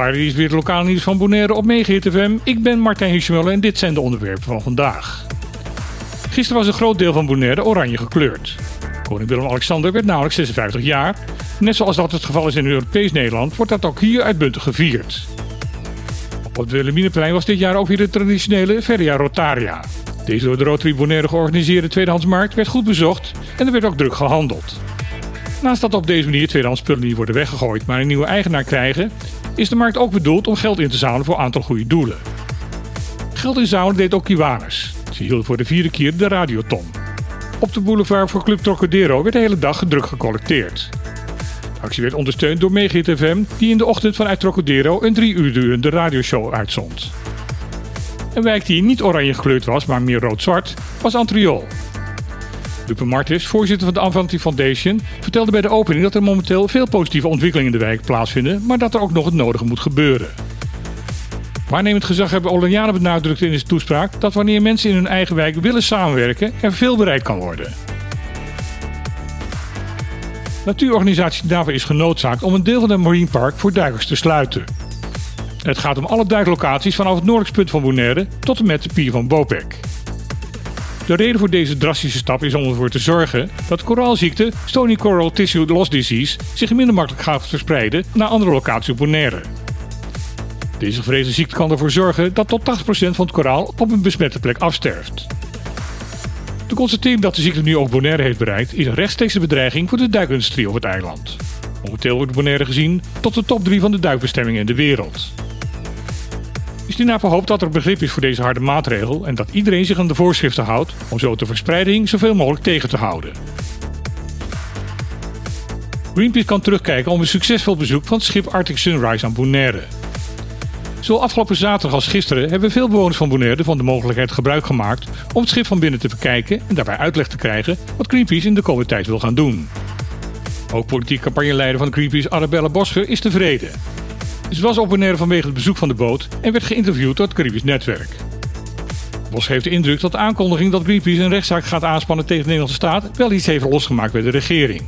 Daar is weer het lokaal nieuws van Bonaire op Megahit FM. Ik ben Martijn Hiesmuller en dit zijn de onderwerpen van vandaag. Gisteren was een groot deel van Bonaire oranje gekleurd. Koning Willem-Alexander werd namelijk 56 jaar. Net zoals dat het geval is in Europees Nederland, wordt dat ook hier uitbundig gevierd. Op het Wilhelminaplein was dit jaar ook weer de traditionele Feria Rotaria. Deze door de Rotary Bonaire georganiseerde tweedehandsmarkt werd goed bezocht en er werd ook druk gehandeld. Naast dat op deze manier tweedehands spullen niet worden weggegooid, maar een nieuwe eigenaar krijgen, is de markt ook bedoeld om geld in te zamelen voor een aantal goede doelen. Geld inzamelen deed ook Kiwanis. Ze hield voor de vierde keer de radioton. Op de boulevard voor Club Trocadero werd de hele dag druk gecollecteerd. De actie werd ondersteund door Megahit FM, die in de ochtend vanuit Trocadero een drie uur durende radioshow uitzond. Een wijk die niet oranje gekleurd was, maar meer rood-zwart, was Antriol. Lupe Martis, voorzitter van de Avanti Foundation, vertelde bij de opening dat er momenteel veel positieve ontwikkelingen in de wijk plaatsvinden, maar dat er ook nog het nodige moet gebeuren. Waarnemend gezaghebber Olaniane benadrukte in zijn toespraak dat wanneer mensen in hun eigen wijk willen samenwerken, er veel bereikt kan worden. Natuurorganisatie NAVA is genoodzaakt om een deel van het Marine Park voor duikers te sluiten. Het gaat om alle duiklocaties vanaf het noordelijkste punt van Bonaire tot en met de pier van Bopek. De reden voor deze drastische stap is om ervoor te zorgen dat koraalziekte Stony Coral Tissue Loss Disease zich minder makkelijk gaat verspreiden naar andere locaties op Bonaire. Deze gevreesde ziekte kan ervoor zorgen dat tot 80% van het koraal op een besmette plek afsterft. De constatering dat de ziekte nu ook Bonaire heeft bereikt is een rechtstreekse bedreiging voor de duikindustrie op het eiland. Momenteel wordt Bonaire gezien tot de top 3 van de duikbestemmingen in de wereld. Stinapa hoopt dat er begrip is voor deze harde maatregel en dat iedereen zich aan de voorschriften houdt om zo de verspreiding zoveel mogelijk tegen te houden. Greenpeace kan terugkijken op een succesvol bezoek van het schip Arctic Sunrise aan Bonaire. Zowel afgelopen zaterdag als gisteren hebben veel bewoners van Bonaire van de mogelijkheid gebruik gemaakt om het schip van binnen te bekijken en daarbij uitleg te krijgen wat Greenpeace in de komende tijd wil gaan doen. Ook politiek campagneleider van Greenpeace Arabella Boscher is tevreden. Ze was op Bonaire vanwege het bezoek van de boot en werd geïnterviewd door het Caribisch netwerk. Bos heeft de indruk dat de aankondiging dat Greenpeace een rechtszaak gaat aanspannen tegen de Nederlandse staat wel iets heeft losgemaakt bij de regering.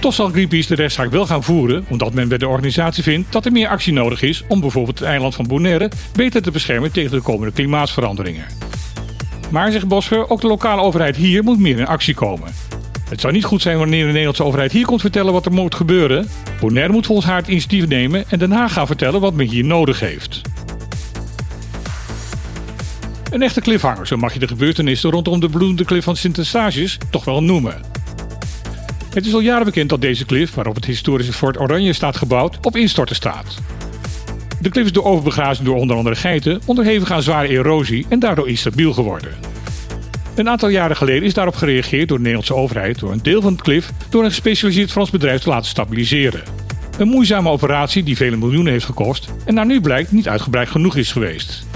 Toch zal Greenpeace de rechtszaak wel gaan voeren, omdat men bij de organisatie vindt dat er meer actie nodig is om bijvoorbeeld het eiland van Bonaire beter te beschermen tegen de komende klimaatsveranderingen. Maar, zegt Boscher, ook de lokale overheid hier moet meer in actie komen. Het zou niet goed zijn wanneer de Nederlandse overheid hier komt vertellen wat er moet gebeuren. Bonaire moet volgens haar het initiatief nemen en daarna gaan vertellen wat men hier nodig heeft. Een echte cliffhanger, zo mag je de gebeurtenissen rondom de bloedende cliff van Sint-Eustatius toch wel noemen. Het is al jaren bekend dat deze klif, waarop het historische Fort Oranje staat gebouwd, op instorten staat. De klif is door overbegrazing door onder andere geiten onderhevig aan zware erosie en daardoor instabiel geworden. Een aantal jaren geleden is daarop gereageerd door de Nederlandse overheid door een deel van het klif door een gespecialiseerd Frans bedrijf te laten stabiliseren. Een moeizame operatie die vele miljoenen heeft gekost en naar nu blijkt niet uitgebreid genoeg is geweest.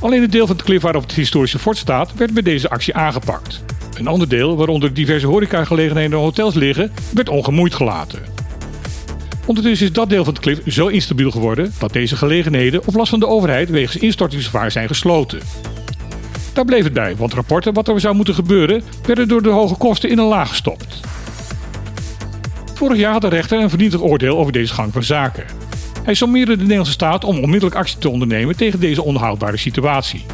Alleen het deel van het klif waarop het historische fort staat werd bij deze actie aangepakt. Een ander deel, waaronder diverse horecagelegenheden en hotels liggen, werd ongemoeid gelaten. Ondertussen is dat deel van het klif zo instabiel geworden dat deze gelegenheden op last van de overheid wegens instortingsgevaar zijn gesloten. Daar bleef het bij, want rapporten wat er zou moeten gebeuren werden door de hoge kosten in een laag gestopt. Vorig jaar had de rechter een vernietigd oordeel over deze gang van zaken. Hij sommeerde de Nederlandse staat om onmiddellijk actie te ondernemen tegen deze onhoudbare situatie.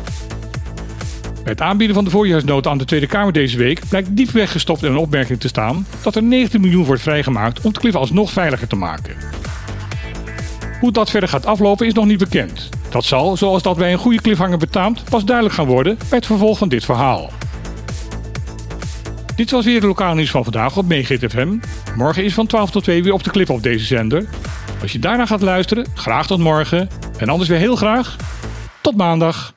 Bij het aanbieden van de voorjaarsnota aan de Tweede Kamer deze week blijkt diep weggestopt in een opmerking te staan dat er 19 miljoen wordt vrijgemaakt om het klif alsnog veiliger te maken. Hoe dat verder gaat aflopen is nog niet bekend. Dat zal, zoals dat bij een goede cliffhanger betaamt, pas duidelijk gaan worden bij het vervolg van dit verhaal. Dit was weer de lokale nieuws van vandaag op Megahit FM. Morgen is van 12 tot 2 weer op de clip op deze zender. Als je daarna gaat luisteren, graag tot morgen. En anders weer heel graag tot maandag.